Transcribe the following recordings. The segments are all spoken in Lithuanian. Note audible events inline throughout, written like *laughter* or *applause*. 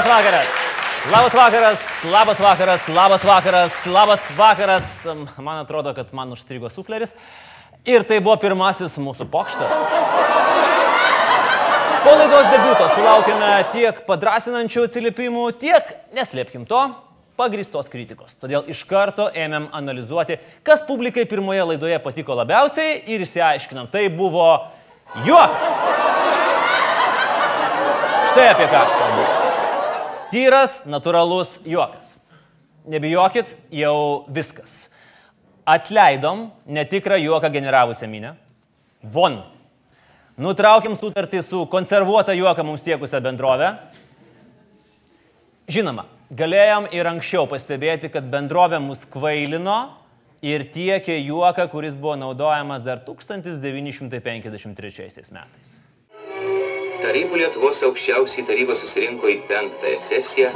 Labas vakaras. Labas vakaras, labas vakaras, labas vakaras, labas vakaras. Man atrodo, kad man užstrigo sufleris. Ir tai buvo pirmasis mūsų pokštas. Po laidos debiuto sulaukėme tiek padrasinančių atsiliepimų, tiek, neslėpkim to, pagristos kritikos. Todėl iš karto ėmėm analizuoti, kas publikai pirmoje laidoje patiko labiausiai ir išsiaiškinom, tai buvo juokas. Štai apie ką aš kalbu. Tyras, natūralus juokas. Nebijokit, jau viskas. Atleidom netikrą juoką generavusią minę. Von. Nutraukim sutartį su konservuota juoka mums tiekusią bendrovę. Žinoma, galėjom ir anksčiau pastebėti, kad bendrovė mus kvailino ir tiekė juoką, kuris buvo naudojamas dar 1953 metais. Tarybų Lietuvos aukščiausiai taryba susirinko į penktąją sesiją,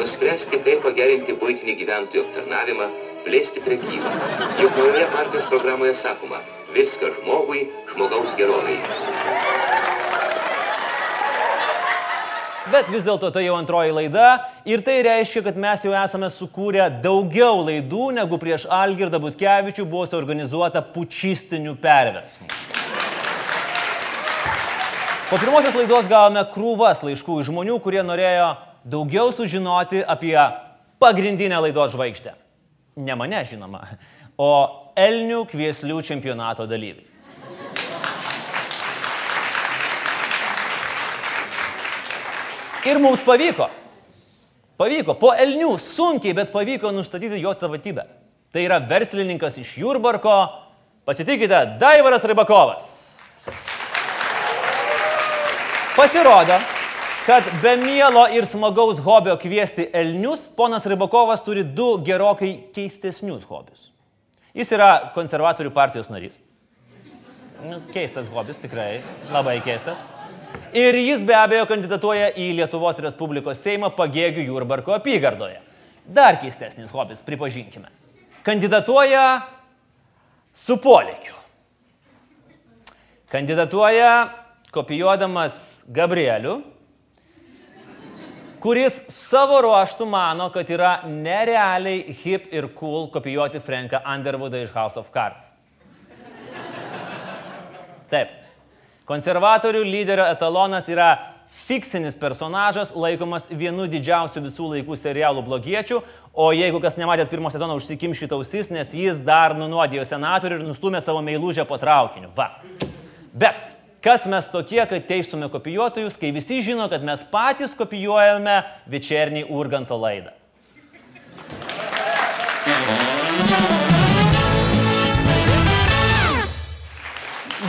nuspręsti, kaip pagerinti būtinį gyventojų aptarnavimą, plėsti prekybą. Juk naujoje partijos programoje sakoma, viskas žmogui, žmogaus geroviai. Bet vis dėlto tai jau antroji laida ir tai reiškia, kad mes jau esame sukūrę daugiau laidų, negu prieš Algirdą Butkevičių buvo suorganizuota pučistinių perversmų. Po pirmosios laidos gavome krūvas laiškų iš žmonių, kurie norėjo daugiau sužinoti apie pagrindinę laidos žvaigždę. Ne mane, žinoma, o Elnių kvieslių čempionato dalyviai. Ir mums pavyko. Pavyko. Po Elnių sunkiai, bet pavyko nustatyti jo tapatybę. Tai yra verslininkas iš Jurbarko. Pasitikite, Daivaras Rybakovas. Pasirodo, kad be mielo ir smagaus hobio kviesti Elnius, ponas Rybakovas turi du gerokai keistesnius hobius. Jis yra konservatorių partijos narys. Nu, keistas hobis, tikrai, labai keistas. Ir jis be abejo kandidatuoja į Lietuvos Respublikos Seimą pagėgių Jurbarko apygardoje. Dar keistesnis hobis, pripažinkime. Kandidatuoja su polėkiu. Kandidatuoja kopijuodamas Gabrielių, kuris savo ruoštų mano, kad yra nerealiai hip ir cool kopijuoti Franką Underwoodą iš House of Cards. Taip. Konservatorių lyderio etalonas yra fiksinis personažas, laikomas vienu didžiausių visų laikų serialų blogiečių, o jeigu kas nematėt pirmo sezono, užsikimškite ausis, nes jis dar nunuodijo senatorių ir nustumė savo meilužę po traukiniu. Va. Bet kas mes tokie, kad teistume kopijuotojus, kai visi žino, kad mes patys kopijuojame Vičernį Urganto laidą.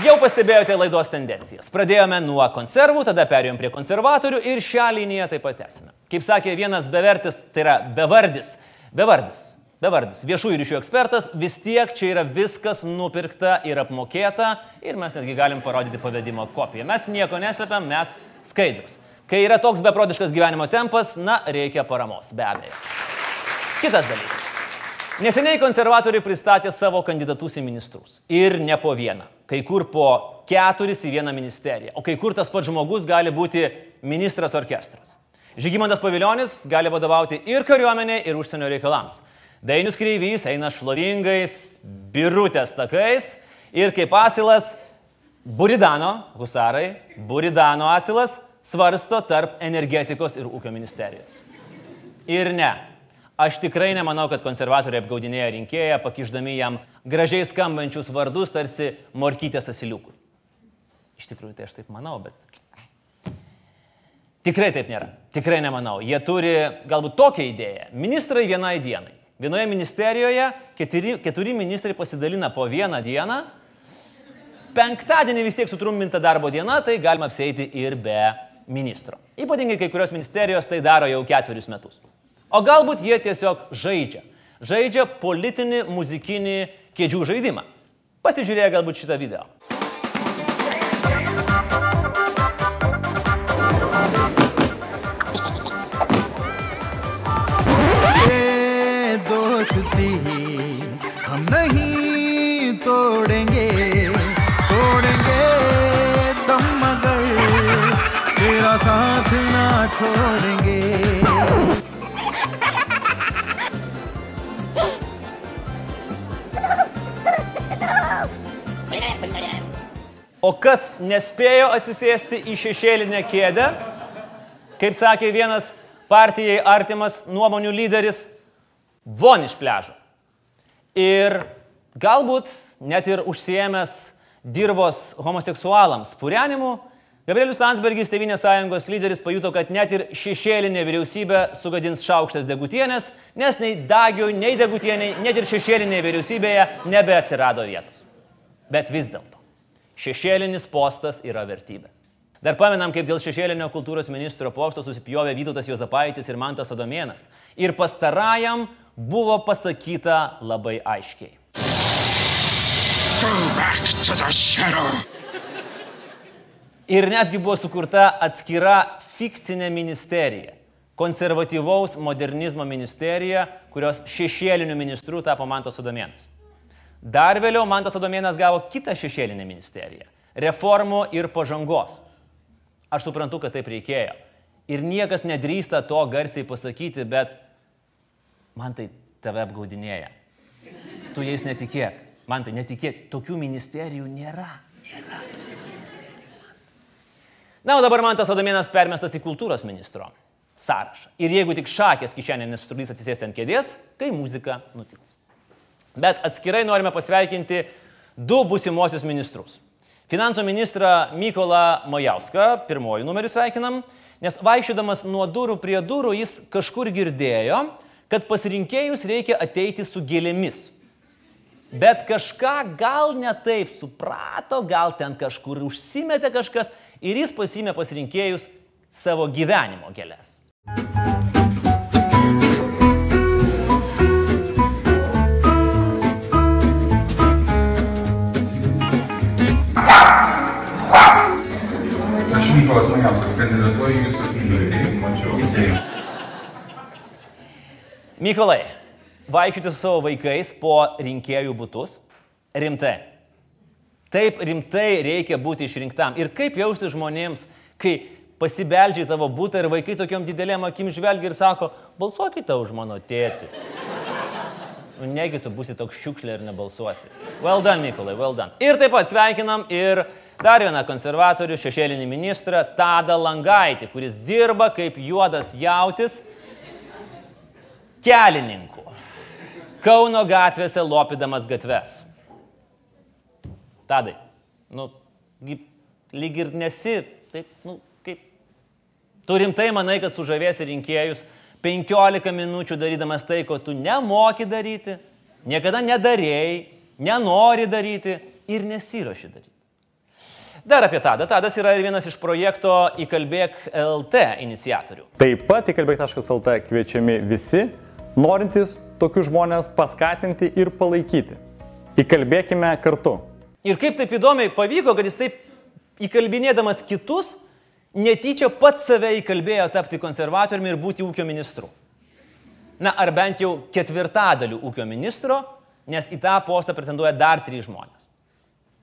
Jau pastebėjote laidos tendencijas. Pradėjome nuo konservų, tada perėjom prie konservatorių ir šią liniją taip pat esame. Kaip sakė vienas bevertis, tai yra bevardis, bevardis, bevardis, viešųjų ryšių ekspertas, vis tiek čia yra viskas nupirkta ir apmokėta ir mes netgi galim parodyti pavedimo kopiją. Mes nieko neslepiam, mes skaidrus. Kai yra toks beprotiškas gyvenimo tempas, na, reikia paramos, be abejo. Kitas dalykas. Neseniai konservatoriai pristatė savo kandidatus į ministrus. Ir ne po vieną. Kai kur po keturis į vieną ministeriją. O kai kur tas pats žmogus gali būti ministras orkestras. Žygimantas Paviljonis gali vadovauti ir kariuomenė, ir užsienio reikalams. Dainius Kreivys eina šlovingais, birutės takais ir kaip asilas Buridano, husarai, Buridano asilas svarsto tarp energetikos ir ūkio ministerijos. Ir ne, Aš tikrai nemanau, kad konservatoriai apgaudinėja rinkėją, pakiždami jam gražiai skambančius vardus, tarsi morkytės asiliukų. Iš tikrųjų, tai aš taip manau, bet tikrai taip nėra. Tikrai nemanau. Jie turi galbūt tokią idėją. Ministrai vienai dienai. Vienoje ministerijoje keturi, keturi ministrai pasidalina po vieną dieną. Penktadienį vis tiek sutrumpinta darbo diena, tai galima apsėti ir be ministro. Ypatingai kai kurios ministerijos tai daro jau ketverius metus. O galbūt jie tiesiog žaidžia. Žaidžia politinį, muzikinį kėdžių žaidimą. Pasižiūrėję galbūt šitą video. छोड़ेंगे O kas nespėjo atsisėsti į šešėlinę kėdę, kaip sakė vienas partijai artimas nuomonių lyderis, von iš pležo. Ir galbūt net ir užsiemęs dirbos homoseksualams purenimu, Gabrielius Landsbergis, Tevinės sąjungos lyderis, pajuto, kad net ir šešėlinė vyriausybė sugadins šaukštas degutienės, nes nei dagiui, nei degutieniai, net ir šešėlinėje vyriausybėje nebeatsirado vietos. Bet vis dėlto, šešėlinis postas yra vertybė. Dar pamenam, kaip dėl šešėlinio kultūros ministro posto susipjovė Vytautas Jozapaitis ir Mantas Adomėnas. Ir pastarajam buvo pasakyta labai aiškiai. Go back to the shadow. Ir netgi buvo sukurta atskira fikcinė ministerija. Konservatyvaus modernizmo ministerija, kurios šešėlinių ministrų tapo Mantas Adomėnas. Dar vėliau Mantas Adomėnas gavo kitą šešėlinę ministeriją - reformų ir pažangos. Aš suprantu, kad taip reikėjo. Ir niekas nedrįsta to garsiai pasakyti, bet man tai tave apgaudinėja. Tu jais netikėk. Man tai netikėk. Tokių ministerijų nėra. Nėra. Na, o dabar man tas Adomėnas permestas į kultūros ministro sąrašą. Ir jeigu tik šakės kišenė nesutrukdys atsisėsti ant kėdės, kai muzika nutils. Bet atskirai norime pasveikinti du busimuosius ministrus. Finansų ministrą Mykolą Majauską, pirmojų numerių sveikinam, nes vaikščiodamas nuo durų prie durų jis kažkur girdėjo, kad pasirinkėjus reikia ateiti su gėlėmis. Bet kažką gal ne taip suprato, gal ten kažkur užsimetė kažkas ir jis pasimė pasirinkėjus savo gyvenimo gėlės. Mykolas Majauskas kandidatuoju į jūsų apylinkį, mačiau. Mykolai, vaikščioti su savo vaikais po rinkėjų būtus - rimtai. Taip rimtai reikia būti išrinktam. Ir kaip jausti žmonėms, kai pasibeldžiai tavo būtą ir vaikai tokiam didelėm akim žvelgia ir sako, balsuokite už mano tėtį. Nu, negi tu būsi toks šiukšlė ir nebalsuosi. Well done, Mykolai, well done. Ir taip pat sveikinam ir dar vieną konservatorių šešėlinį ministrą Tadą Langaitį, kuris dirba kaip juodas jautis kelininku. Kauno gatvėse lopydamas gatves. Tadai, nu, lyg ir nesi, taip, nu, kaip. Tu rimtai manai, kad sužavėsi rinkėjus 15 minučių darydamas tai, ko tu nemoki daryti, niekada nedarėjai, nenori daryti ir nesiuoši daryti. Dar apie Tadą. Tadas yra ir vienas iš projekto Įkalbėk LT iniciatorių. Taip pat į kalbėk.lt kviečiami visi, norintys tokius žmonės paskatinti ir palaikyti. Įkalbėkime kartu. Ir kaip taip įdomiai pavyko, kad jis taip įkalbinėdamas kitus, netyčia pats save įkalbėjo tapti konservatoriumi ir būti ūkio ministru. Na, ar bent jau ketvirtadalių ūkio ministro, nes į tą postą pretenduoja dar trys žmonės.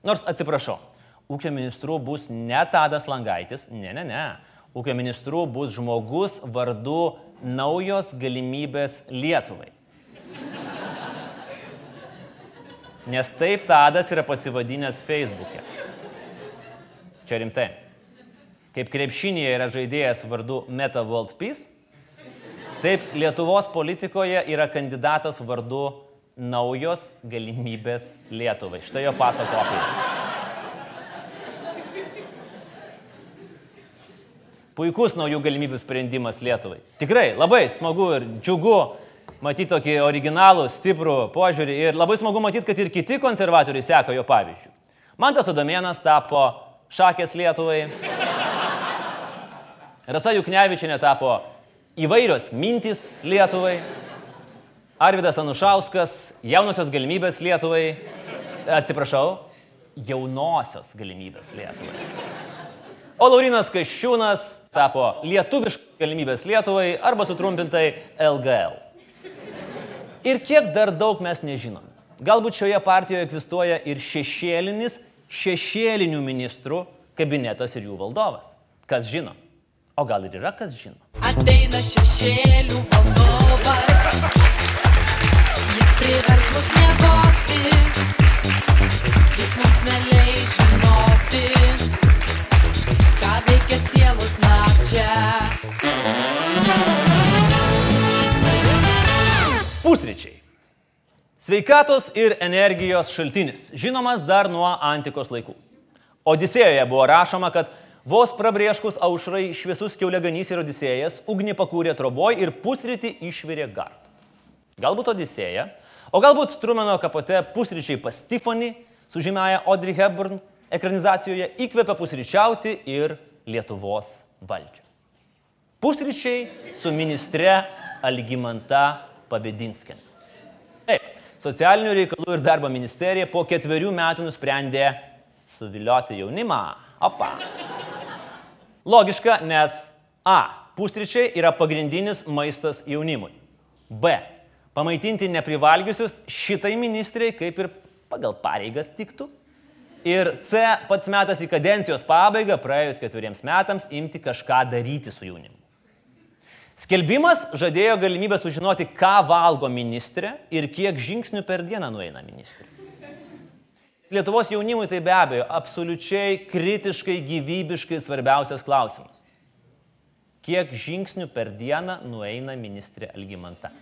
Nors atsiprašau, ūkio ministru bus ne Tadas Langaitis, ne, ne, ne. Ūkio ministru bus žmogus vardu naujos galimybės Lietuvai. Nes taip Tadas yra pasivadinęs Facebook'e. Čia rimtai. Kaip krepšinėje yra žaidėjas vardu Meta World Peace, taip Lietuvos politikoje yra kandidatas vardu naujos galimybės Lietuvai. Štai jo paso kopija. Puikus naujų galimybių sprendimas Lietuvai. Tikrai labai smagu ir džiugu matyti tokį originalų, stiprų požiūrį ir labai smagu matyti, kad ir kiti konservatoriai seka jo pavyzdžių. Mantas Adomėnas tapo šakės Lietuvai. Rasa Juknevičinė tapo įvairios mintys Lietuvai. Arvidas Anušauskas, jaunosios galimybės Lietuvai. Atsiprašau, jaunosios galimybės Lietuvai. O Laurinas Kaščiūnas tapo lietuviškos galimybės Lietuvai arba sutrumpintai LGL. Ir kiek dar daug mes nežinom. Galbūt šioje partijoje egzistuoja ir šešėlinis šešėlinių ministrų kabinetas ir jų valdovas. Kas žino? O gal ir yra, kas žino. Ateina šešėlių valdovas, jis privers mus miegoti, jis mums neleis žinoti, ką veikia sielos nakčia. Sveikatos ir energijos šaltinis, žinomas dar nuo antikos laikų. Odisėjoje buvo rašoma, kad vos prabrieškus aušrai šviesus kiauleganys ir Odisėjas ugnį pakūrė troboj ir pusrytį išvirė gart. Galbūt Odisėja, o galbūt Trumeno kapote pusryčiai pas Tiffany su žymėja Audrey Hepburn ekranizacijoje įkvėpė pusryčiauti ir Lietuvos valdžią. Pusryčiai su ministre Algimanta Pabedinskinė. Socialinių reikalų ir darbo ministerija po ketverių metų nusprendė suvilioti jaunimą. Opa. Logiška, nes A. Pusryčiai yra pagrindinis maistas jaunimui. B. Pamaitinti neprivalgiusius šitai ministrai kaip ir pagal pareigas tiktų. Ir C. Pats metas į kadencijos pabaigą, praėjus ketveriems metams, imti kažką daryti su jaunimu. Skelbimas žadėjo galimybę sužinoti, ką valgo ministrė ir kiek žingsnių per dieną nueina ministrė. Lietuvos jaunimui tai be abejo absoliučiai kritiškai, gyvybiškai svarbiausias klausimas. Kiek žingsnių per dieną nueina ministrė Algimanta?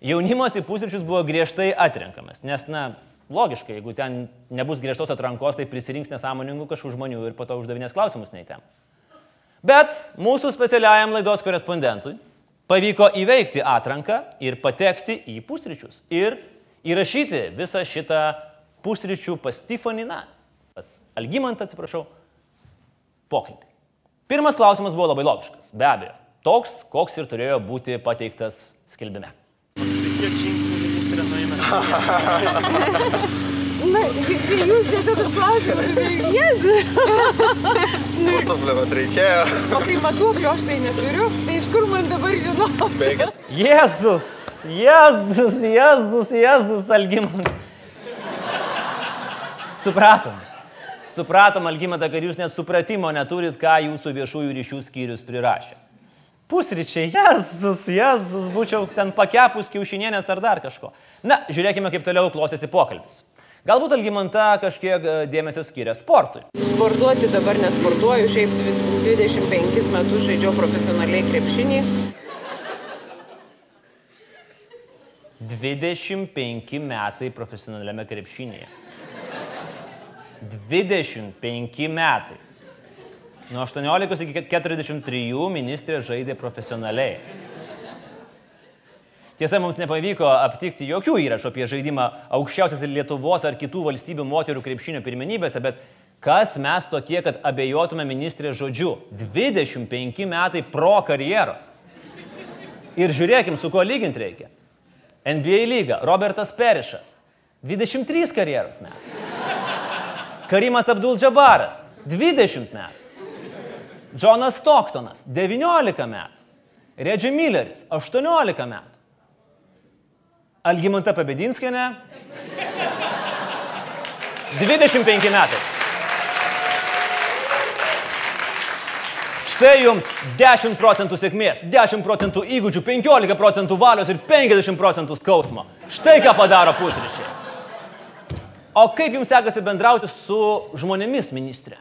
Jaunimas į pusryčius buvo griežtai atrenkamas, nes, na, logiškai, jeigu ten nebus griežtos atrankos, tai prisirinks nesąmoningų kažkokių žmonių ir po to uždavinės klausimus neįtem. Bet mūsų specialiajam laidos korespondentui pavyko įveikti atranką ir patekti į pusryčius. Ir įrašyti visą šitą pusryčių pas Tifaniną, pas Algimantą, atsiprašau, pokalbį. Pirmas klausimas buvo labai logiškas, be abejo. Toks, koks ir turėjo būti pateiktas skelbime. Kiek žingsnių ministrė nueina? Na, čia jūs lietuvis klausimas, tai Jėzus. *laughs* Pustasliavot reikėjo. O kai matuoklio aš tai neturiu, tai iš kur man dabar žinau? Spėkit. Jėzus, Jėzus, Jėzus, Jėzus, Algimant. Supratom. Supratom, Algimantą, kad jūs net supratimo neturit, ką jūsų viešųjų ryšių skyrius prirašė. Pusryčiai, Jėzus, Jėzus, būčiau ten pakepus kiaušinienės ar dar kažko. Na, žiūrėkime, kaip toliau klostėsi pokalbis. Galbūt Algimanta kažkiek e, dėmesio skiria sportui. Sportuoti dabar nesportuoju, šiaip dvi- 25 metus žaidžiau profesionaliai krepšinį. 25 metai profesionaliame krepšinėje. 25 metai. Nuo 18 iki 43 ministrė žaidė profesionaliai. Tiesa, mums nepavyko aptikti jokių įrašų apie žaidimą aukščiausiose Lietuvos ar kitų valstybių moterų krepšinio pirmenybėse, bet kas mes tokie, kad abejotume ministrės žodžiu? 25 metai pro karjeros. Ir žiūrėkim, su kuo lyginti reikia. NBA lyga, Robertas Perišas, 23 karjeros metai. Karimas Abdul Džabaras, 20 metų. Džonas Stocktonas, 19 metų. Redži Milleris, 18 metų. Algimanta Pabedinskinė, 25 metai. Štai jums 10 procentų sėkmės, 10 procentų įgūdžių, 15 procentų valios ir 50 procentų skausmo. Štai ką padaro pusryčiai. O kaip jums sekasi bendrauti su žmonėmis, ministrė?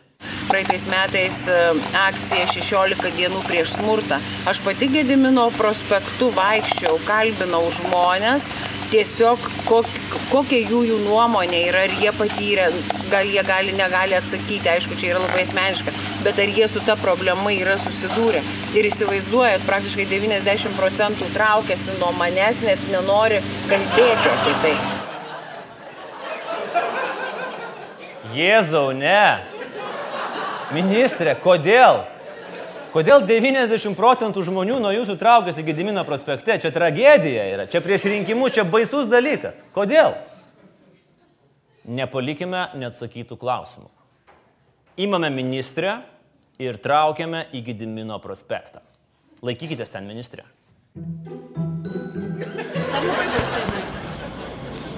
Praeitais metais e, akcija 16 dienų prieš smurtą. Aš pati Gedimino prospektu vaikščiau, kalbinau žmonės, tiesiog kok, kokia jų, jų nuomonė yra, ar jie patyrė, gal jie gali, negali atsakyti, aišku, čia yra labai asmeniška, bet ar jie su ta problema yra susidūrę. Ir įsivaizduojat, praktiškai 90 procentų traukiasi nuo manęs, net nenori kalbėti apie tai. Jėzau, ne. Ministrė, kodėl? Kodėl 90 procentų žmonių nuo jūsų traukiasi Gedimino prospekte? Čia tragedija yra, čia prieš rinkimus, čia baisus dalykas. Kodėl? Nepalikime neatsakytų klausimų. Įmame ministrę ir traukiame į Gedimino prospektą. Laikykitės ten, ministrė.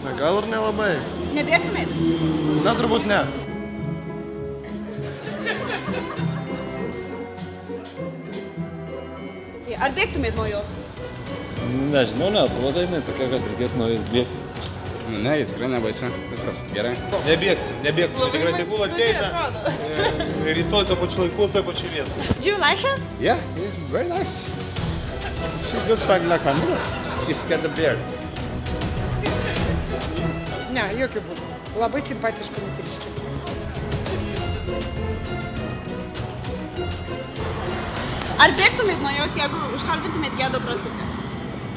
Na gal ir nelabai. Nebėgtumėt? Na turbūt ne. Ar bėgtumėt nuo jos? Nežinau, neatrodo, jinai tokia, kad reikėtų nuo jais bėgti. Nu, ne, tikrai nebaisi. Viskas gerai. Nebėgsiu, nebėgsiu. Tikrai tegul ateina. e, Rytoj to pačiu laiku, toj pačiu vietoj. Do you like her? Yeah, he's very nice. She looks like like Anura. She's got the beard. Ne, jokių būdų. Labai simpatiška moteriškė. Ar bėgtumėt nuo jos, jeigu užkalbintumėt gėdą prostitutę?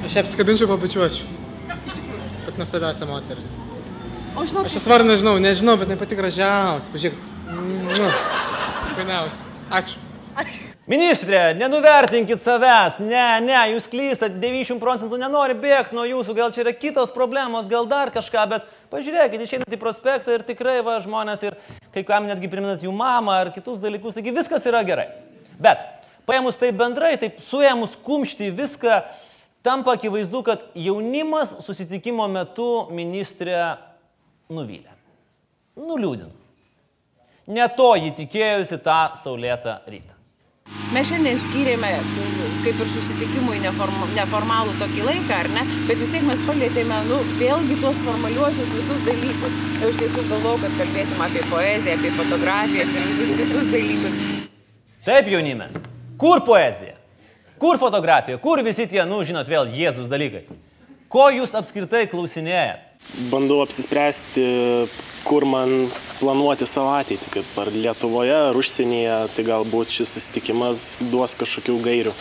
Aš ją apsikabinčiau, pabučiuočiau. Pat nuostabiausia moteris. O žinau, Aš jos vardą nežinau, nežinau, bet jinai pati gražiausia. Pažiūrėk. Nu, skaniausia. Ačiū. Ministrė, nenuvertinkit savęs, ne, ne, jūs klystat, 90 procentų nenori bėgti nuo jūsų, gal čia yra kitos problemos, gal dar kažką, bet pažiūrėkit, išeinat į prospektą ir tikrai va žmonės ir kai kam netgi priminat jų mamą ar kitus dalykus, taigi viskas yra gerai. Bet paėmus tai bendrai, taip suėmus kumštį viską, tampa akivaizdu, kad jaunimas susitikimo metu ministrė nuvylė. Nuliūdino. Ne to jį tikėjusi tą saulėtą rytą. Mes šiandien skyrėme kaip ir susitikimui neform, neformalų tokį laiką, ar ne? Bet vis tiek mes palėtėme, nu, vėlgi tuos formaliuosius visus dalykus. Jau iš tiesų galvojau, kad kalbėsim apie poeziją, apie fotografijas ir visus kitus dalykus. Taip, jaunime. Kur poezija? Kur fotografija? Kur visi tie, nu, žinot, vėl Jėzus dalykai? Ko jūs apskritai klausinėjat? Bandau apsispręsti, kur man planuoti savo ateitį, kaip ar Lietuvoje, ar užsienyje, tai galbūt šis susitikimas duos kažkokių gairių,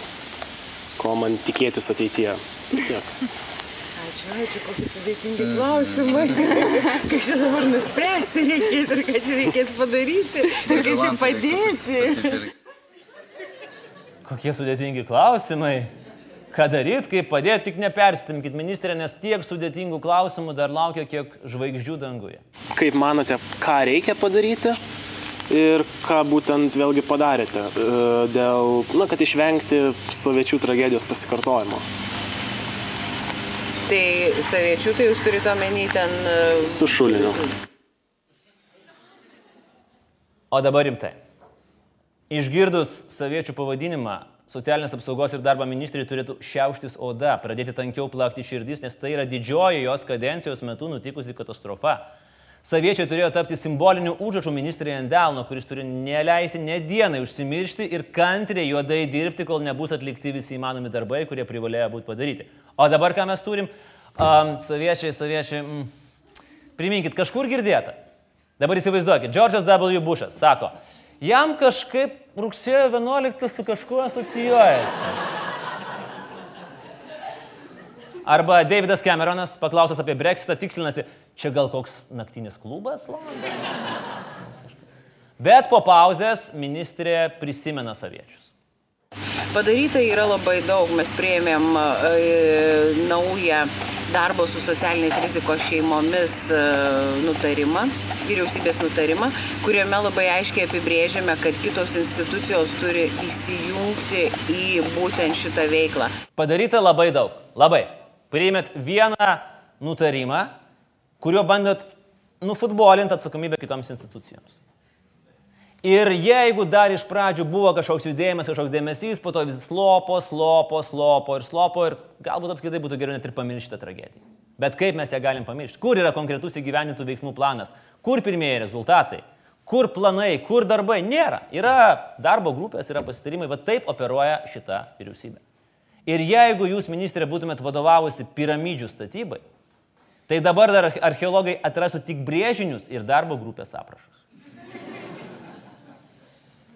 ko man tikėtis ateityje. Tiek. Ačiū, ačiū, kokie sudėtingi klausimai. *laughs* Kaip čia dabar nuspręsti reikės ir ką čia reikės padaryti ir kaip čia padėsi. Kokie sudėtingi klausimai. Ką daryti, kaip padėti, tik neperstimkit ministrė, nes tiek sudėtingų klausimų dar laukia, kiek žvaigždžių danguje. Kaip manote, ką reikia padaryti ir ką būtent vėlgi padarėte e, dėl, na, kad išvengti soviečių tragedijos pasikartojimo? Tai saviečių, tai jūs turite omeny ten... e, Su šuliniu. O dabar rimtai. Išgirdus saviečių pavadinimą, socialinės apsaugos ir darbo ministrai turėtų šiauštis oda, pradėti tankiau plakti širdis, nes tai yra didžioji jos kadencijos metu nutikusi katastrofa. Saviečiai turėjo tapti simboliniu užrašu ministrė ant delno, kuris turi neleisti ne dienai užsimiršti ir kantriai juodai dirbti, kol nebus atlikti visi įmanomi darbai, kurie privalėjo būti padaryti. O dabar ką mes turim? Um, saviečiai, saviečiai. Mm, priminkit, kažkur girdėta. Dabar įsivaizduokit, Džordžas W. Bushas sako, jam kažkaip rugsėjo 11 su kažkuo asocijuojasi. Arba Davidas Cameronas, paklausęs apie Brexitą, tikslinasi, čia gal koks naktinis klubas Londone? Bet po pauzės ministrė prisimena saviečius. Padaryta yra labai daug. Mes prieėmėm e, naują darbo su socialinės rizikos šeimomis e, nutarimą, vyriausybės nutarimą, kuriame labai aiškiai apibrėžiame, kad kitos institucijos turi įsijungti į būtent šitą veiklą. Padaryta labai daug. Labai. Priėmėt vieną nutarimą, kuriuo bandot nufutbolinti atsakomybę kitoms institucijoms. Ir jeigu dar iš pradžių buvo kažkoks judėjimas, kažkoks dėmesys, po to vis slopo, slopo, slopo ir slopo ir galbūt apskritai būtų geriau net ir pamiršti tą tragediją. Bet kaip mes ją galim pamiršti? Kur yra konkretus įgyvenintų veiksmų planas? Kur pirmieji rezultatai? Kur planai, kur darbai? Nėra. Yra darbo grupės, yra pasitarimai, bet taip operuoja šita vyriausybė. Ir jeigu jūs, ministrė, būtumėt vadovavusi piramidžių statybai, tai dabar dar archeologai atrastų tik brėžinius ir darbo grupės aprašus.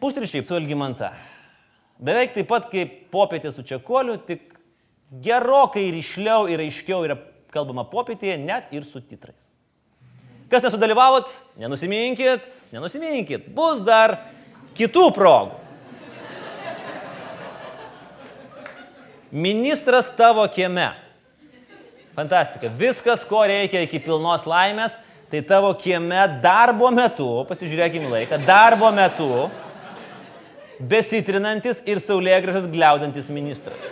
Pustrišiai su Elgimanta. Beveik taip pat kaip popietė su Čekoliu, tik gerokai ryšliau ir aiškiau yra kalbama popietėje, net ir su titrais. Kas nesudalyvavot, nenusiminkit, nenusiminkit, bus dar kitų progų. Ministras tavo kieme. Fantastika. Viskas, ko reikia iki pilnos laimės, tai tavo kieme darbo metu, pasižiūrėkime laiką, darbo metu besitrinantis ir saulėgražas gliaudantis ministras.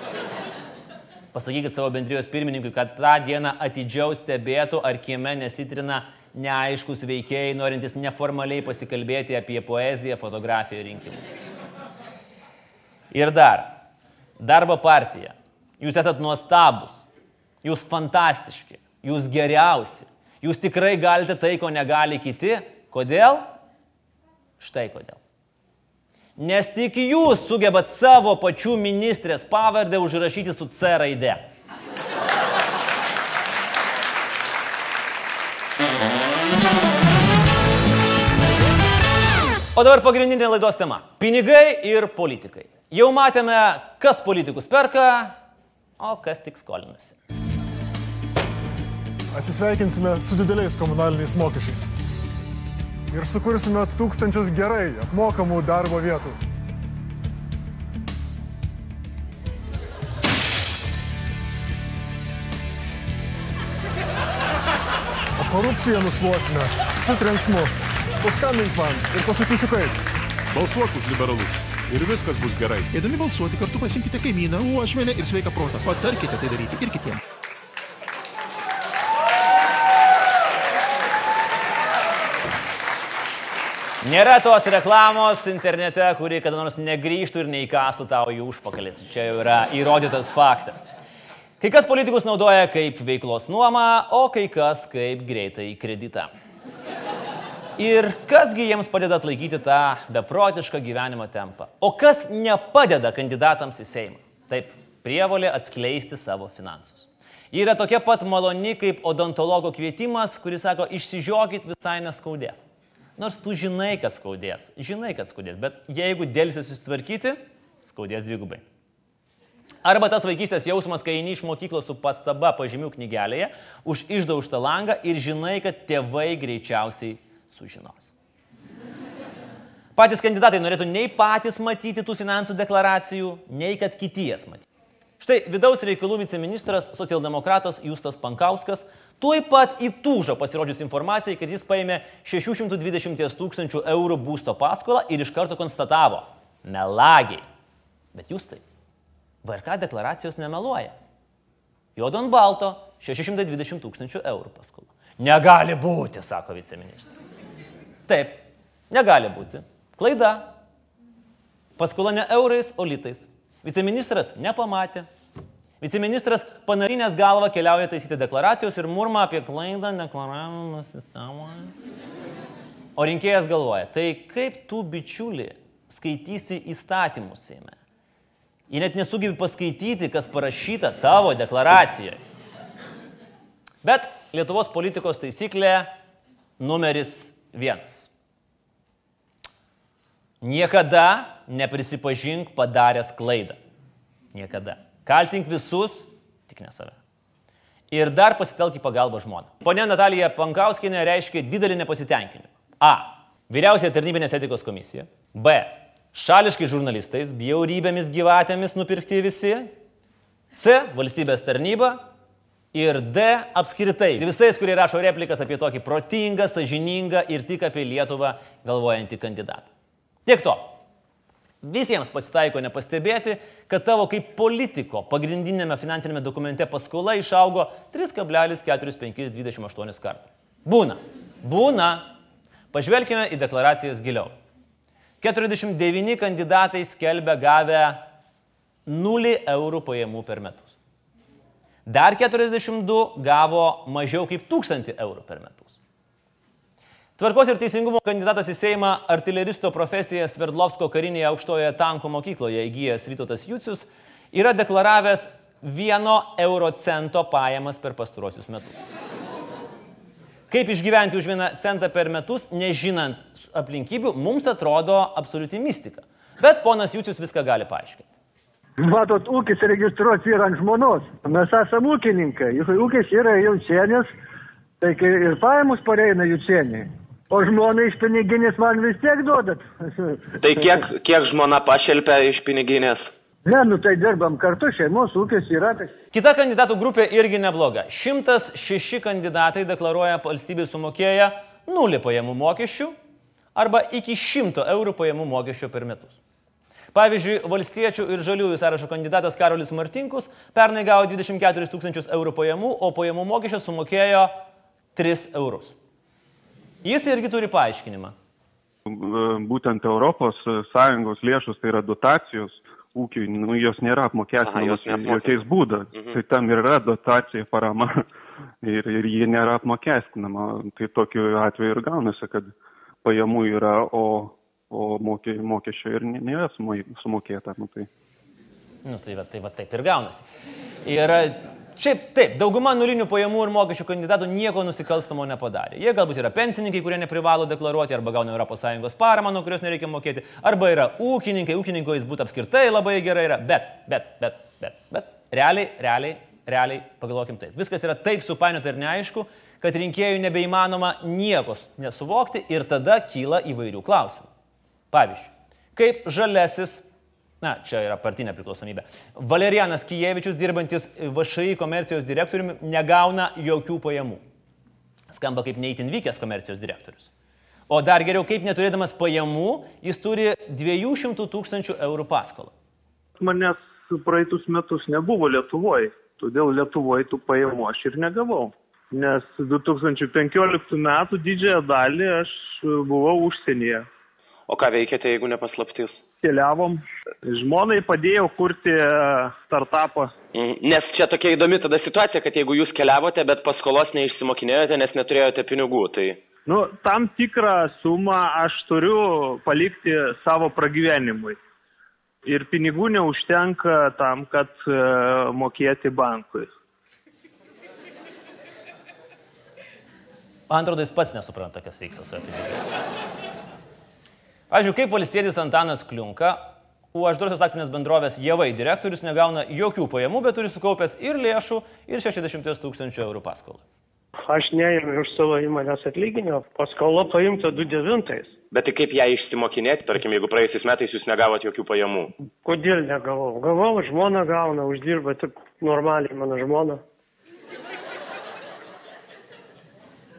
Pasakykit savo bendrijos pirmininkui, kad tą dieną atidžiau stebėtų, ar kieme nesitrina neaiškus veikėjai, norintys neformaliai pasikalbėti apie poeziją, fotografiją ir rinkimus. Ir dar, Darbo partija. Jūs esat nuostabus. Jūs fantastiški. Jūs geriausi. Jūs tikrai galite tai, ko negali kiti. Kodėl? Štai kodėl. Nes tik jūs sugebat savo pačių ministrės pavardę užrašyti su C raide. O dabar pagrindinė laidos tema - pinigai ir politikai. Jau matėme, kas politikus perka, o kas tik skolinasi. Atsisveikinsime su dideliais komunaliniais mokesčiais. Ir sukursime tūkstančius gerai apmokamų darbo vietų. O korupciją nušluosime su trenksmu. Paskambink man ir pasakysiu kaip. Balsuok už liberalus ir viskas bus gerai. Eidami balsuoti kartu pasimkite kaimyną, uošvenę ir sveiką protą. Patarkite tai daryti ir kitiems. Nėra tos reklamos internete, kuri kada nors negrįžtų ir neįkastų tau į užpakalį. Čia jau yra įrodytas faktas. Kai kas politikus naudoja kaip veiklos nuomą, o kai kas kaip greitai kreditą. Ir kasgi jiems padeda atlaikyti tą beprotišką gyvenimo tempą? O kas nepadeda kandidatams į Seimą? Taip, prievolė atskleisti savo finansus. Ji yra tokia pat maloni kaip odontologo kvietimas, kuris sako, išsižiokit visai neskaudės. Nors tu žinai, kad skaudės, žinai, kad skaudės, bet jeigu dėlsi susitvarkyti, skaudės dvigubai. Arba tas vaikystės jausmas, kai eini iš mokyklos su pastaba pažymių knygelėje, už išdaužtą langą ir žinai, kad tėvai greičiausiai sužinos. Patys kandidatai norėtų nei patys matyti tų finansų deklaracijų, nei kad kiti jas matytų. Štai vidaus reikalų viceministras, socialdemokratas Justas Pankauskas, tuoj pat įtūžo pasirodžius informacijai, kad jis paėmė 620 tūkstančių eurų būsto paskolą ir iš karto konstatavo - melagiai. Bet jūs tai. VRK deklaracijos nemeluoja. Juodo ant balto 620 tūkstančių eurų paskola. Negali būti, sako viceministras. Taip, negali būti. Klaida. Paskola ne eurais, o litais. Viceministras nepamatė. Viceministras panarinės galvą keliauja taisyti deklaracijos ir murma apie klaidą deklaravimo sistemoje. O rinkėjas galvoja, tai kaip tu bičiuli skaitysi įstatymus Seime? Jie net nesugebi paskaityti, kas parašyta tavo deklaracijoje. Bet Lietuvos politikos taisyklė numeris vienas. Niekada neprisipažink padaręs klaidą. Niekada. Kaltink visus, tik ne save. Ir dar pasitelk į pagalbą žmoną. Pone Natalija Pankauskinė reiškia didelį nepasitenkinimą. A. Vyriausiai tarnybinės etikos komisija. B. Šališkai žurnalistais, bjaurybėmis gyvatėmis nupirkti visi. C. Valstybės tarnyba. Ir D. Apskritai. Ir visais, kurie rašo replikas apie tokį protingą, sažiningą ir tik apie Lietuvą galvojantį kandidatą. Tiek to. Visiems pasitaiko nepastebėti, kad tavo kaip politiko pagrindinėme finansinėme dokumente paskola išaugo 3,4528 kartų. Būna. Būna. Pažvelkime į deklaracijas giliau. 49 kandidatai skelbia gavę 0 eurų pajamų per metus. Dar 42 gavo mažiau kaip 1000 eurų per metus. Tvarkos ir teisingumo kandidatas į Seimą artileristo profesiją Sverdlovsko karinėje aukštojoje tankų mokykloje įgyjęs Vytautas Jūcius yra deklaravęs vieno euro cento pajamas per pastaruosius metus. Kaip išgyventi už vieną centą per metus, nežinant aplinkybių, mums atrodo absoliuti mistika. Bet ponas Jūcius viską gali paaiškinti. Matot, ūkis registruotas yra ant žmonos. Mes esame ūkininkai. Juk ūkis yra jaučienės, tai kai ir pajamos pareina jaučieniai. O žmona iš piniginės man vis tiek duodat. Tai kiek, kiek žmona pašelpia iš piniginės? Ne, nu tai dirbam kartu, šeimos ūkis yra. Tai... Kita kandidatų grupė irgi nebloga. 106 kandidatai deklaruoja valstybės sumokėję 0 pajamų mokesčių arba iki 100 eurų pajamų mokesčio per metus. Pavyzdžiui, valstiečių ir žaliųjų sąrašo kandidatas Karolis Martinkus pernai gavo 24 tūkstančius eurų pajamų, o pajamų mokesčio sumokėjo 3 eurus. Jis irgi turi paaiškinimą. Būtent Europos Sąjungos lėšos tai yra dotacijos, ūkiui, nu, jos nėra apmokestinamos jokiais būdais. Mhm. Tai tam ir yra dotacija, parama *laughs* ir, ir jie nėra apmokestinama. Tai tokiu atveju ir gaunasi, kad pajamų yra, o, o mokė, mokesčio ir nė- nėra sumo- sumokėta. Nu, tai. Nu, tai va, tai va taip ir gaunasi. Ir e, šiaip taip, dauguma nulinių pajamų ir mokesčių kandidatų nieko nusikalstamo nepadarė. Jie galbūt yra pensininkai, kurie neprivalo deklaruoti, arba gauna ES paramą, nuo kurios nereikia mokėti, arba yra ūkininkai, ūkininko jis būtų apskritai labai gerai yra, bet, bet, bet, bet, bet, realiai, realiai, realiai, pagalvokim taip. Viskas yra taip supainiota ir neaišku, kad rinkėjų nebeįmanoma nieko nesuvokti ir tada kyla įvairių klausimų. Pavyzdžiui, kaip žalesis Na, čia yra partinė priklausomybė. Valerianas Kijevičius, dirbantis VŠI komercijos direktoriumi, negauna jokių pajamų. Skamba kaip neįtin vykęs komercijos direktorius. O dar geriau, kaip neturėdamas pajamų, jis turi 200 tūkstančių eurų paskolą. Manęs praeitus metus nebuvo Lietuvoje, todėl Lietuvoje tų pajamų aš ir negavau. Nes 2015 metų didžiąją dalį aš buvau užsienyje. O ką veikėte, jeigu nepaslaptis? Keliavom, žmonai padėjau kurti e, startupą. Mhm. Nes čia tokia įdomi tada situacija, kad jeigu jūs keliavote, bet paskolos neišsimokinėjote, nes neturėjote pinigų, tai... Nu, tam tikrą sumą aš turiu palikti savo pragyvenimui. Ir pinigų neužtenka tam, kad e, mokėti bankui. Man atrodo, jis pats nesupranta, kas vyksta su pinigais. Pavyzdžiui, kaip valstietis Antanas Kliunka, užduosios akcinės bendrovės Javai direktorius negauna jokių pajamų, bet turi sukaupęs ir lėšų, ir 60 tūkstančių eurų paskolą. Aš neėmiau iš savo įmonės atlyginimo, paskola paimta 29. Bet tai kaip ją išsimokinėti, tarkim, jeigu praėjusiais metais jūs negavot jokių pajamų? Kodėl negavau? Gavau, žmona gauna, uždirba tik normaliai mano žmona.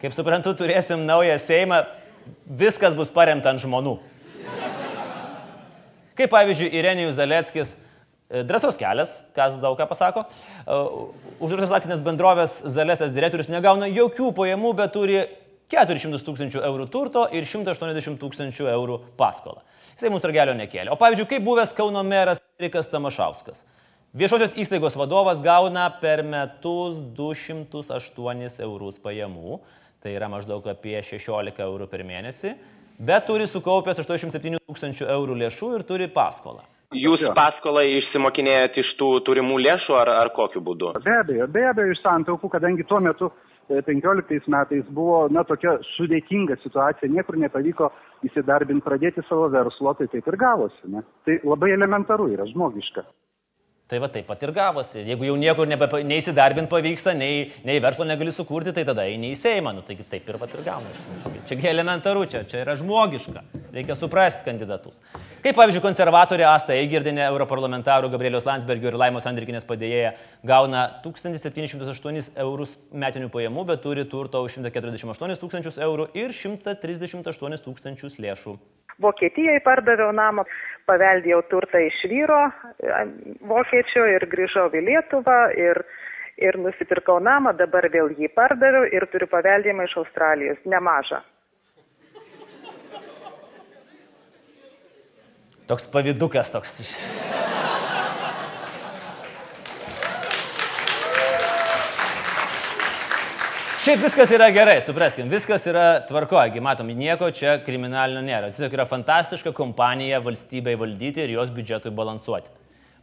Kaip suprantu, turėsim naują Seimą, viskas bus paremta ant žmonių. Kaip pavyzdžiui, Irenijus Zaleckis, e, drąsos kelias, kas daug ką pasako, uždraustas akcinės bendrovės Zalesas direktorius negauna jokių pajamų, bet turi 400 tūkstančių eurų turto ir 180 tūkstančių eurų paskolą. Jisai mums ragelio nekėlė. O pavyzdžiui, kaip buvęs Kauno meras Erikas Tamašauskas. Viešosios įstaigos vadovas gauna per metus 208 eurus pajamų, tai yra maždaug apie 16 eurų per mėnesį, bet turi sukaupęs 87 tūkstančių eurų lėšų ir turi paskolą. Jūs paskolą išsimokinėjate iš tų turimų lėšų ar, ar kokiu būdu? Be abejo, be abejo, iš santaupų, kadangi tuo metu e, 15 metais buvo, na, tokia sudėtinga situacija, niekur nepavyko įsidarbinti, pradėti savo verslo, tai taip ir gavosi. Ne? Tai labai elementaru yra, žmogiška. Tai va taip pat ir gavosi. Jeigu jau niekur nebepa- neįsidarbint pavyksta, nei, nei verslo negali sukurti, tai tada eini į Seimą. Nu, taigi taip ir pat ir gaunasi. Čiagi elementaru, čia, čia yra žmogiška. Reikia suprasti kandidatus. Kaip pavyzdžiui, konservatorė Asta Eigirdinė, europarlamentarų Gabrielius Landsbergio ir Laimos Andrikinės padėjėja, gauna 1708 eurus metinių pajamų, bet turi turto už 148 tūkstančius eurų ir 138 tūkstančius lėšų. Vokietijoje pardaviau namą, paveldėjau turtą iš vyro vokiečio ir grįžau į Lietuvą ir, ir nusipirkau namą, dabar vėl jį pardaviau ir turiu paveldėjimą iš Australijos, nemažą. Toks pavydukas toks. Šiaip viskas yra gerai, supraskim, viskas yra tvarkoje, matom, nieko čia kriminalinio nėra. Tiesiog yra fantastiška kompanija valstybei valdyti ir jos biudžetui balansuoti.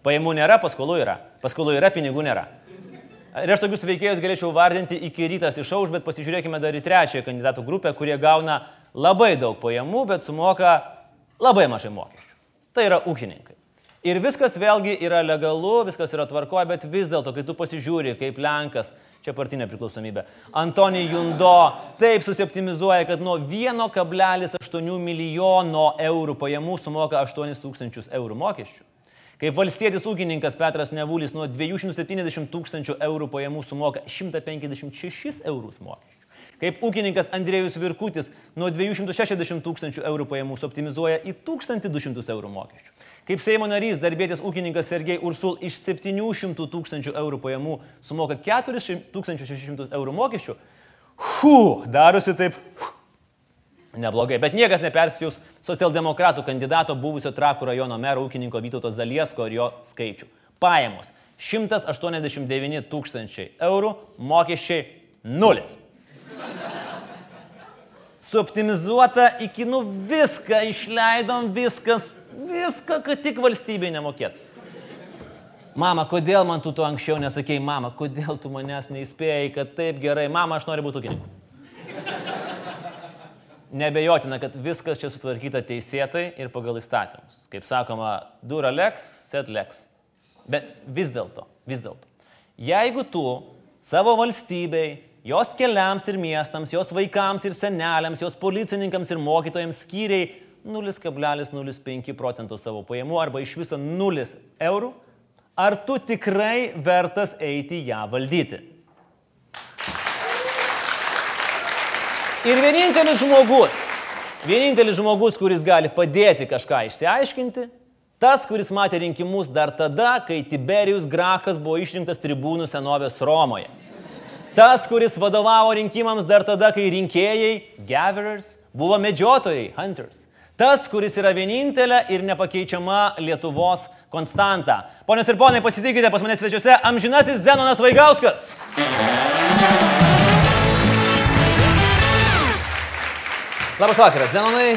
Pajamų nėra, paskolų yra. Paskolų yra, pinigų nėra. Ir aš tokius veikėjus galėčiau vardinti iki rytas išauš, bet pasižiūrėkime dar į trečiąją kandidatų grupę, kurie gauna labai daug pajamų, bet sumoka labai mažai mokesčių. Tai yra ūkininkai. Ir viskas vėlgi yra legalu, viskas yra tvarkoje, bet vis dėlto, kai tu pasižiūri, kaip Lenkas, čia partinė priklausomybė, Antonij Jundo taip susiptimizuoja, kad nuo 1,8 milijono eurų pajamų sumoka 8 tūkstančius eurų mokesčių. Kaip valstietis ūkininkas Petras Nevulis nuo 270 tūkstančių eurų pajamų sumoka 156 eurus mokesčių. Kaip ūkininkas Andrėjus Virkutis nuo 260 tūkstančių eurų pajamų suoptimizuoja į 1200 eurų mokesčių. Kaip Seimo narys darbėtis ūkininkas Sergei Ursul iš 700 tūkstančių eurų pajamų sumoka 4600 eurų mokesčių, hu, darosi taip. Neblogai, bet niekas neperskaičius socialdemokratų kandidato buvusio Trakų rajono mero ūkininko Vytauto Zaliesko ir jo skaičių. Pajamos 189 tūkstančiai eurų, mokesčiai 0. Suoptimizuota iki nu viską išleidom, viskas, viską, kad tik valstybė nemokėtų. Mama, kodėl man tu to anksčiau nesakėjai, mama, kodėl tu manęs neįspėjai, kad taip gerai, mama, aš noriu būti ūkininku. Nebejotina, kad viskas čia sutvarkyta teisėtai ir pagal įstatymus. Kaip sakoma, dura lex, set lex. Bet vis dėlto, vis dėlto, jeigu tu savo valstybei, jos keliams ir miestams, jos vaikams ir seneliams, jos policininkams ir mokytojams skyriai 0,05 procentų savo pajamų arba iš viso 0 eurų, ar tu tikrai vertas eiti ją valdyti? Ir vienintelis žmogus, vienintelis žmogus, kuris gali padėti kažką išsiaiškinti, tas, kuris matė rinkimus dar tada, kai Tiberijus Grachas buvo išrinktas tribūnų senovės Romoje. Tas, kuris vadovavo rinkimams dar tada, kai rinkėjai, gatherers, buvo medžiotojai, hunters. Tas, kuris yra vienintelė ir nepakeičiama Lietuvos konstanta. Ponios ir ponai, pasitikite pas mane svečiuose amžinasis Zenonas Vaigauskas. Labas vakaras, Zenonai.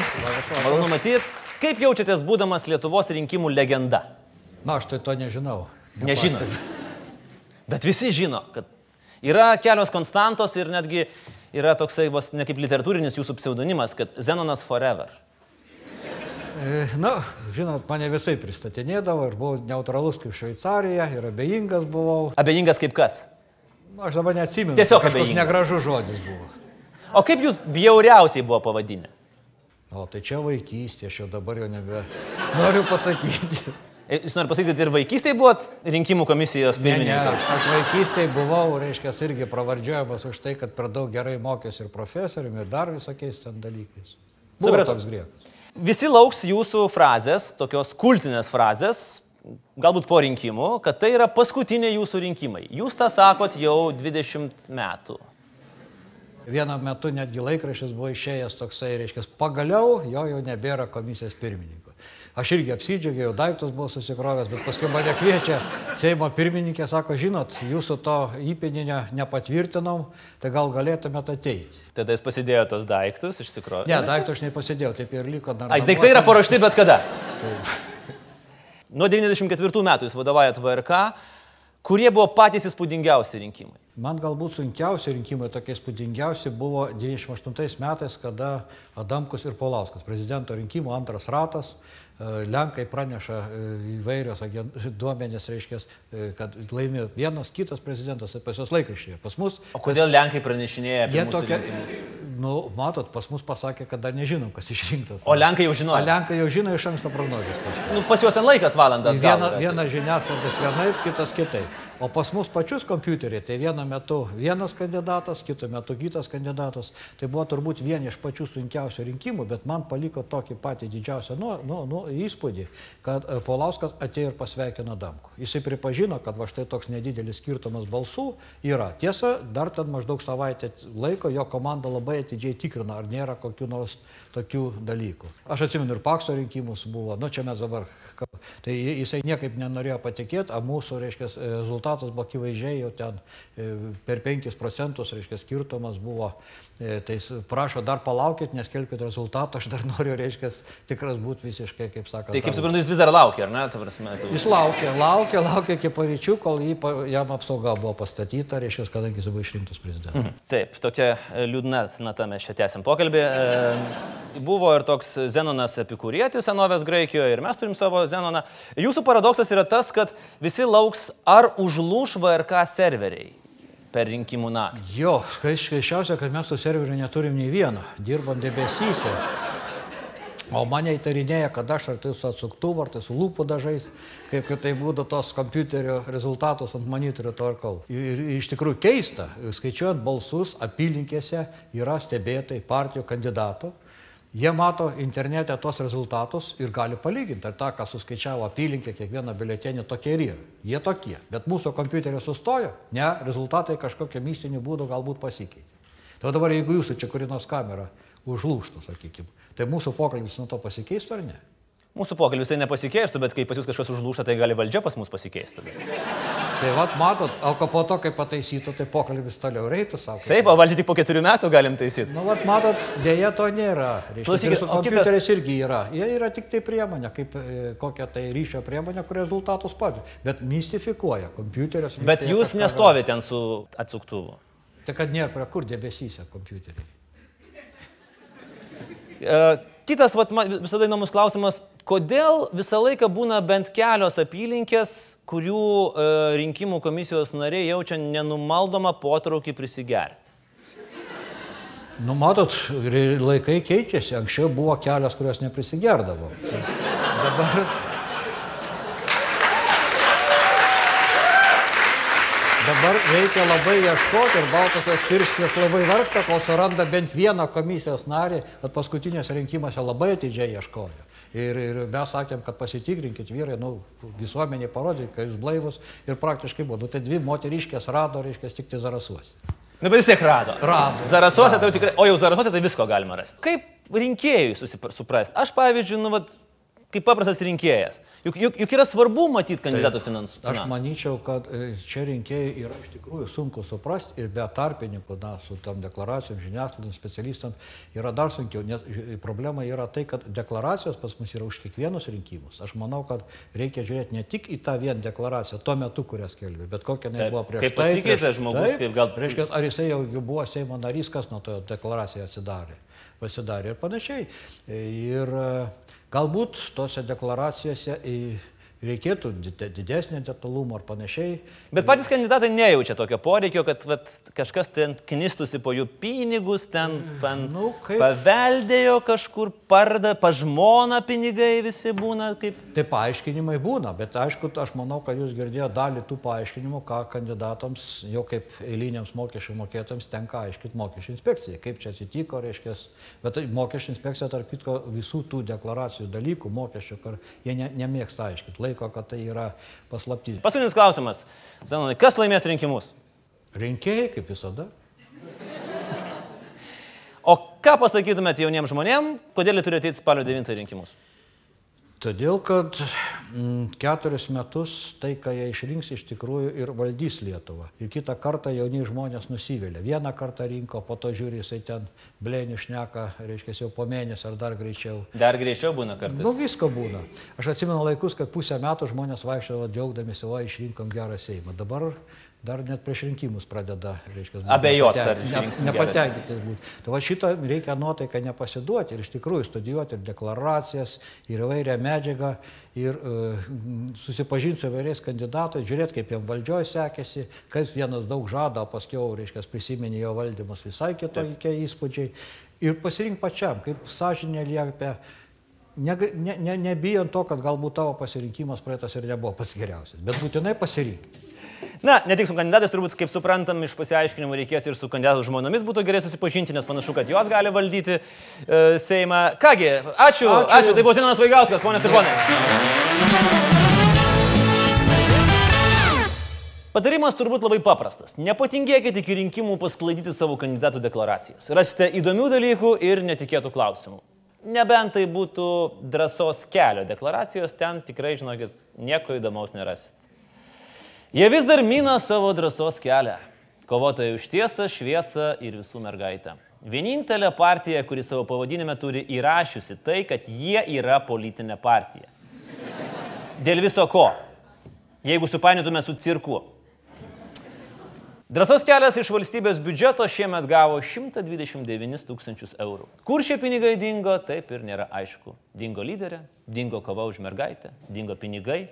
Malonu matyti. Kaip jaučiatės būdamas Lietuvos rinkimų legenda? Na, aš tai to nežinau. Nežinau. Bet visi žino, kad yra kelios konstantos ir netgi yra toksai vos ne kaip literatūrinis jūsų pseudonimas, kad Zenonas Forever. E, Na, žinot, mane visai pristatinėdavo ir buvau neutralus kaip Šveicarija ir abejingas buvau. Abejingas kaip kas? Aš dabar neatsimenu. Tiesiog kažkoks negražus žodis buvo. O kaip jūs bjauriausiai buvo pavadinę? O tai čia vaikystė, aš jau dabar jau nebe noriu pasakyti. Jūs norite pasakyti, kad ir vaikystėje buvot rinkimų komisijos Ne, ne, pirmininkas? aš vaikystėje buvau, reiškia, irgi pravardžiuojamas už tai, kad per daug gerai mokėsi ir profesoriumi, ir dar visokiais ten dalykais. Supratau. toks griekas. Visi lauks jūsų frazės, tokios kultinės frazės, galbūt po rinkimų, kad tai yra paskutiniai jūsų rinkimai. Jūs tą sakot jau 20 metų. Vienu metu netgi laikraštis buvo išėjęs toksai, reiškia, pagaliau jo jau nebėra komisijos pirmininko. Aš irgi apsidžiaugiau, daiktus buvau susikrovęs, bet paskui mane kviečia Seimo pirmininkė, sako, žinot, jūsų to įpėdinio nepatvirtinom, tai gal galėtumėte ateiti. Tada jis pasidėjo tos daiktus, išsikrovė. Ne, daiktų aš nepasidėjau, taip ir liko dar. Ai, daiktai yra paruošti bet kada. Nuo 94 metų jūs vadovaujat VRK, kurie buvo patys įspūdingiausi rinkimai. Man galbūt sunkiausi rinkimai, tokie spūdingiausi buvo 98 metais, kada Adamkus ir Polauskas, prezidento rinkimų antras ratas, e, Lenkai praneša e, įvairios *laughs* duomenės, reiškia, kad laimėjo vienas kitas prezidentas, pas juos laikraščiai. Pas mus... O kodėl Lenkai pranešinėja apie rinkimus? nu, matot, pas mus pasakė, kad dar nežinom, kas išrinktas. O Lenkai jau žinojo? O Lenkai jau žino iš anksto prognozijas. Nu, pas juos ten laikas valandą. Viena, viena žiniasklaidas vienaip, kitas kitaip. O pas mus pačius kompiuteriai, tai vienu metu vienas kandidatas, kitu metu kitas kandidatas. Tai buvo turbūt vieni iš pačių sunkiausių rinkimų, bet man paliko tokį patį didžiausią nu, nu, nu, įspūdį, kad e, Polauskas atėjo ir pasveikino Damku. Jisai pripažino, kad va štai toks nedidelis skirtumas balsų yra. Tiesa, dar ten maždaug savaitę laiko jo komanda labai atidžiai tikrino, ar nėra kokių nors tokių dalykų. Aš atsimenu ir Pakso rinkimus buvo, nu čia mes dabar kal- Tai jisai niekaip nenorėjo patikėti, o mūsų, reiškia, rezultatas buvo akivaizdžiai jau ten e, per 5 procentus, reiškia, skirtumas buvo. E, Tai prašo dar palaukit, neskelbkite rezultato, aš dar *laughs* noriu, reiškia, tikras būti visiškai, kaip sakant. Tai kaip suprantu, jis vis dar laukia, ar ne? Ta prasme, tai- Jis laukė, laukė, laukė iki paryčių, kol jį, jam apsauga buvo pastatyta, reiškia, kadangi jis buvo išrinktas prezidentu. Mhm. Taip, tokia e, liūdna nata mes čia tęsim pokalbį. E, Buvo ir toks Zenonas Epikūrietis senovės Graikijoje ir mes turim savo Zenoną. Jūsų paradoksas yra tas, kad visi lauks, ar užlūš VRK serveriai per rinkimų naktį. Jo, skaičiausia, kad mes tų serverių neturim nei vieno, dirbam debesyse. O mane įtarinėja, kad aš ar tai su atsuktuvu, ar tai su lūpų dažais, kaip kad tai būtų tos kompiuterio rezultatus ant monitorių tvarkau. Ir iš tikrųjų keista, skaičiuojant balsus apylinkėse yra stebėtai partijų kandidatų. Jie mato internete tos rezultatus ir gali palyginti, ar tą, ką suskaičiavo apylinkė, kiekvieną biuletenį tokie ir yra. Jie tokie. Bet mūsų kompiuterio sustojo, ne, rezultatai kažkokiu mystiniu būdu galbūt pasikeitė. Tai dabar jeigu jūsų čia kuri nors kamera užlūštų, sakykime. Tai mūsų pokalbis nuo to pasikeistų ar ne? Mūsų pokalbis visai nepasikeistų, bet kai pas jūs kažkas užlūšta, tai gali valdžia pas mus pasikeistų. Tai vad matot, o po to, kai pataisytų, tai pokalbis toliau reitų savo. Taip, o valdžia tik po keturių metų galim taisyti. Nu, vad matot, dėja to nėra. Reiškia, Klausykit, su o kitas- irgi yra. Jie yra tik tai priemonė, kaip e, kokia tai ryšio priemonė, kur rezultatus padeda. Bet mystifikuoja kompiuterius. Bet tai jūs nestovite ten su atsuktuvu. Tai kad nėra prie kur debesyse kompiuteriai. Kitas, vat, man visada įdomus klausimas, kodėl visą laiką būna bent kelios apylinkės, kurių e, rinkimų komisijos nariai jaučia nenumaldomą potraukį prisigerti? Nu, matot, laikai keičiasi. Anksčiau buvo kelios, kurios neprisigerdavo. Dabar. Dabar reikia labai ieškoti ir Baltasas pirštis labai vargsta, kol suranda bent vieną komisijos narį, bet paskutinėse rinkimuose labai atidžiai ieškojo. Ir, ir mes sakėm, kad pasitikrinkit vyrai, nu, visuomenė parodė, kad jūs blaivus ir praktiškai buvo. Nu, tai dvi moteriškės rado, reiškia, tik tai zarasuose. Na, bet vis tiek rado. Rado. Zarasuose tai tikrai, o jau zarasuose tai visko galima rasti. Kaip rinkėjui susiprasti? Aš, pavyzdžiui, nu, vat, kaip paprastas rinkėjas. Juk, juk, juk yra svarbu matyti kandidatų finansų. Aš manyčiau, kad e, čia rinkėjai yra iš tikrųjų sunku suprasti ir be tarpininkų, na, su tam deklaracijom, žiniasklaidom, specialistam yra dar sunkiau, nes problema yra tai, kad deklaracijos pas mus yra už kiekvienus rinkimus. Aš manau, kad reikia žiūrėti ne tik į tą vieną deklaraciją tuo metu, kurią skelbė, bet kokia jinai buvo prieš Kaip tai. pasikeitė prieš- žmogus, Taip, kaip gal- Reiškia, ar jisai jau buvo Seimo narys, kas nuo to deklaraciją atsidarė, pasidarė ir panašiai. Ir e, galbūt tose deklaracijose į- reikėtų dide- didesnio detalumo ar panašiai. Bet patys kandidatai nejaučia tokio poreikio, kad vat, kažkas ten knistusi po jų pinigus, ten pan, nu, kaip... paveldėjo kažkur, parda, pažmona pinigai visi būna kaip. Tai paaiškinimai būna, bet aišku, aš manau, kad jūs girdėjote dalį tų paaiškinimų, ką kandidatams, jau kaip eiliniams mokesčių mokėtams tenka aiškinti mokesčių inspekcijai, kaip čia atsitiko, reiškia. Bet tai mokesčių inspekcija, tarp kitko, visų tų deklaracijų dalykų, mokesčių, kur jie ne, nemėgsta aiškinti, laiko, kad tai yra paslapti. Paskutinis klausimas. Zenonai, kas laimės rinkimus? Rinkėjai, kaip visada. O ką pasakytumėt jauniems žmonėms, kodėl jie turi ateiti spalio 9 rinkimus? Todėl, kad mm, keturis metus tai, ką jie išrinks, iš tikrųjų ir valdys Lietuvą. Ir kitą kartą jauni žmonės nusivylė. Vieną kartą rinko, po to žiūri, jisai ten blėnių šneka, reiškia jau po mėnesio ar dar greičiau. Dar greičiau būna kartais. Nu, visko būna. Aš atsimenu laikus, kad pusę metų žmonės vaikščiojo džiaugdamėsi, o išrinkom gerą Seimą. Dabar dar net prieš rinkimus pradeda, reiškia, būt Abejot, nepaten- ar išrinksim ne- gerą nepatenkinti būti. Tai va šito reikia nuotaiką nepasiduoti ir iš tikrųjų studijuoti ir deklaracijas, ir įvairią medžiagą, ir uh, susipažinti su įvairiais kandidatais, žiūrėti, kaip jam valdžioje sekėsi, kas vienas daug žada, o paskui, reiškia, prisiminė jo valdymus visai kitokie įspūdžiai. Ir pasirinkti pačiam, kaip sąžinė liepia. Nega- Ne, ne, nebijant to, kad galbūt tavo pasirinkimas praeitas ir nebuvo pats geriausias, bet būtinai pasirinkti. Na, ne tik su kandidatais, turbūt, kaip suprantam, iš pasiaiškinimų reikės ir su kandidatų žmonomis būtų gerai susipažinti, nes panašu, kad jos gali valdyti e, Seimą. Kągi, ačiū, ačiū, Ačiū. tai buvo Zinonas Vaigauskas, ponės ir ponai. Patarimas turbūt labai paprastas. Nepatingėkite iki rinkimų pasklaidyti savo kandidatų deklaracijas. Rasite įdomių dalykų ir netikėtų klausimų. Nebent tai būtų drąsos kelio deklaracijos, ten tikrai, žinokit, nieko įdomaus nerasit. Jie vis dar mina savo drąsos kelią. Kovotojai už tiesą, šviesą ir visų mergaitę. Vienintelė partija, kuri savo pavadinime turi įrašiusi tai, kad jie yra politinė partija. Dėl viso ko? Jeigu supainiotume su cirku. Drąsos kelias iš valstybės biudžeto šiemet gavo 129 tūkstančius eurų. Kur šie pinigai dingo, taip ir nėra aišku. Dingo lyderė, dingo kova už mergaitę, dingo pinigai,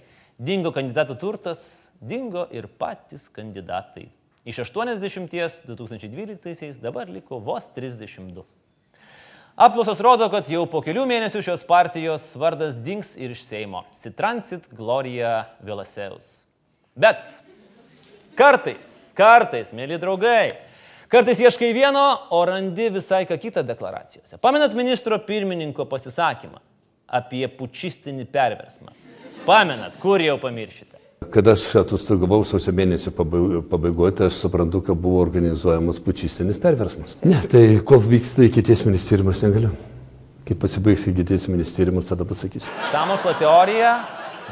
dingo kandidatų turtas, dingo ir patys kandidatai. Iš 80 2012 dabar liko vos 32. Apklausos rodo, kad jau po kelių mėnesių šios partijos vardas dings ir iš Seimo. Citransit Gloria Velaseus. Bet kartais, kartais, mėly draugai, kartais ieškai vieno, o randi visai ką kitą deklaracijose. Pamenat ministro pirmininko pasisakymą apie pučistinį perversmą? Pamenat, kur jau pamiršite? Kada aš atostogavau sausio mėnesio pabaigoje, tai aš suprantu, kad buvo organizuojamas pučistinis perversmas. Ne, tai kol vyksta iki tiesminis tyrimas negaliu. Kai pasibaigs iki tiesminis tyrimas, tada pasakysiu. Samokslo teorija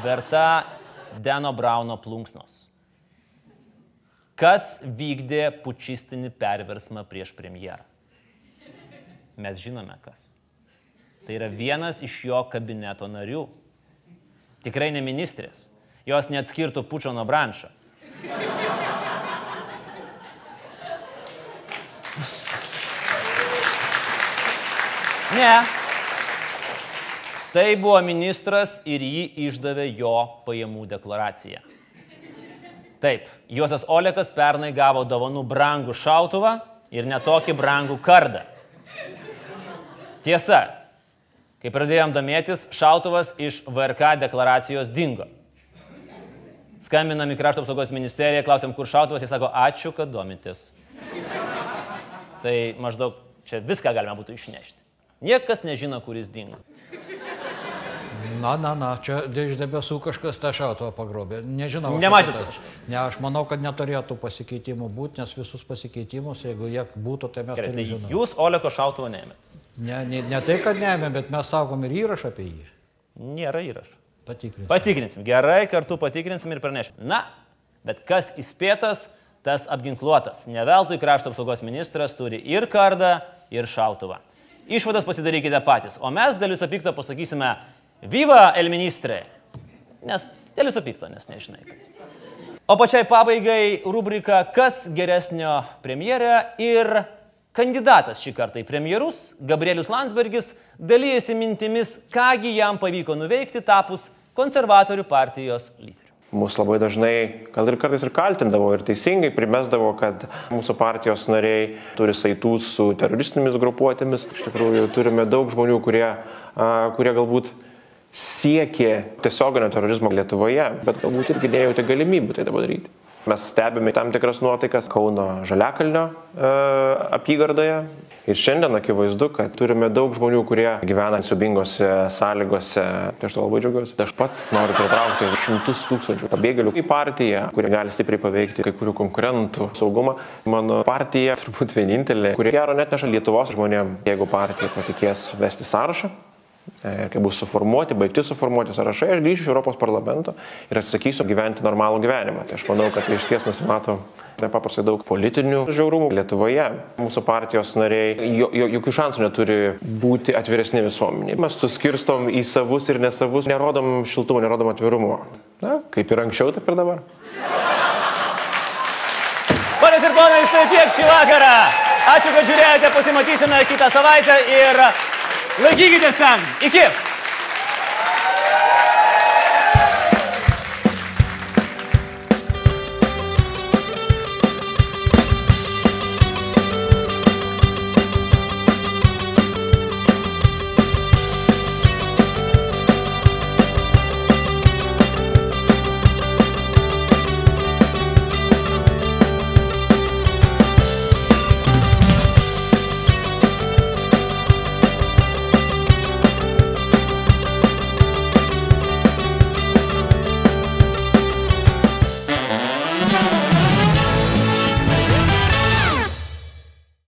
verta Deno Brauno plunksnos. Kas vykdė pučistinį perversmą prieš premjerą? Mes žinome kas. Tai yra vienas iš jo kabineto narių. Tikrai ne ministrės. Jos neatskirtų pučio nuo branšo. Ne. Tai buvo ministras ir jį išdavė jo pajamų deklaracija. Taip, Juozas Olekas pernai gavo dovanų brangų šautuvą ir netokį brangų kardą. Tiesa, Kai pradėjom domėtis, šautuvas iš VRK deklaracijos dingo. Skambinam į krašto apsaugos ministeriją, klausim, kur šautuvas, jis sako, ačiū, kad domitės. Tai maždaug čia viską galima būtų išnešti. Niekas nežino, kuris dingo. Na, na, na, čia iš debesų kažkas tą šautuvą pagrobė. Nežinau. Nematėte? Ne, aš manau, kad neturėtų pasikeitimų būti, nes visus pasikeitimus, jeigu jie būtų, tai mes Gerai, tai žinoti. jūs Oleko šautuvą neėmėt. Ne, ne, ne tai, kad neėmėm, bet mes saugom ir įrašą apie jį. Nėra įrašo. Patikrinsim. Patikrinsim. Gerai, kartu patikrinsim ir pranešim. Na, bet kas įspėtas, tas apginkluotas. Ne veltui krašto apsaugos ministras turi ir kardą, ir šautuvą. Išvadas pasidarykite patys. O mes dėl viso pikto pasakysime Viva el ministrė. Nes dėl viso pikto, nes nežinai kas. O pačiai pabaigai rubrika Kas geresnio premjerė ir kandidatas šį kartą į premjerus, Gabrielius Landsbergis, dalyjasi mintimis, kągi jam pavyko nuveikti tapus konservatorių partijos lyderiu. Mūsų labai dažnai, gal ir kartais ir kaltindavo, ir teisingai primesdavo, kad mūsų partijos nariai turi saitų su teroristinėmis grupuotėmis. Iš tikrųjų, turime daug žmonių, kurie, a, kurie galbūt siekė tiesioginio terorizmo Lietuvoje, bet galbūt irgi nejautė galimybių tai padaryti. Mes stebime tam tikras nuotaikas Kauno Žaliakalnio e, apygardoje. Ir šiandien akivaizdu, kad turime daug žmonių, kurie gyvena siubingose sąlygose. Tai aš to labai džiaugiuosi. Aš pats noriu pritraukti šimtus tūkstančių pabėgėlių į partiją, kurie gali stipriai paveikti kai kurių konkurentų saugumą. Mano partija turbūt vienintelė, kurie gero net neša Lietuvos žmonėms, jeigu partija patikės vesti sąrašą kai bus suformuoti, baigti suformuoti sąrašai, aš grįšiu iš Europos parlamento ir atsakysiu gyventi normalų gyvenimą. Tai aš manau, kad iš ties nusimato nepaprastai daug politinių žiaurumų Lietuvoje. Mūsų partijos nariai jo, jo, jokių šansų neturi būti atviresni visuomeniai. Mes suskirstom į savus ir nesavus, nerodom šiltumo, nerodom atvirumo. Na, kaip ir anksčiau, taip ir dabar. Ponės ir ponai, štai tiek šį vakarą. Ačiū, kad žiūrėjote, pasimatysime kitą savaitę ir Laikykitės ten. Iki.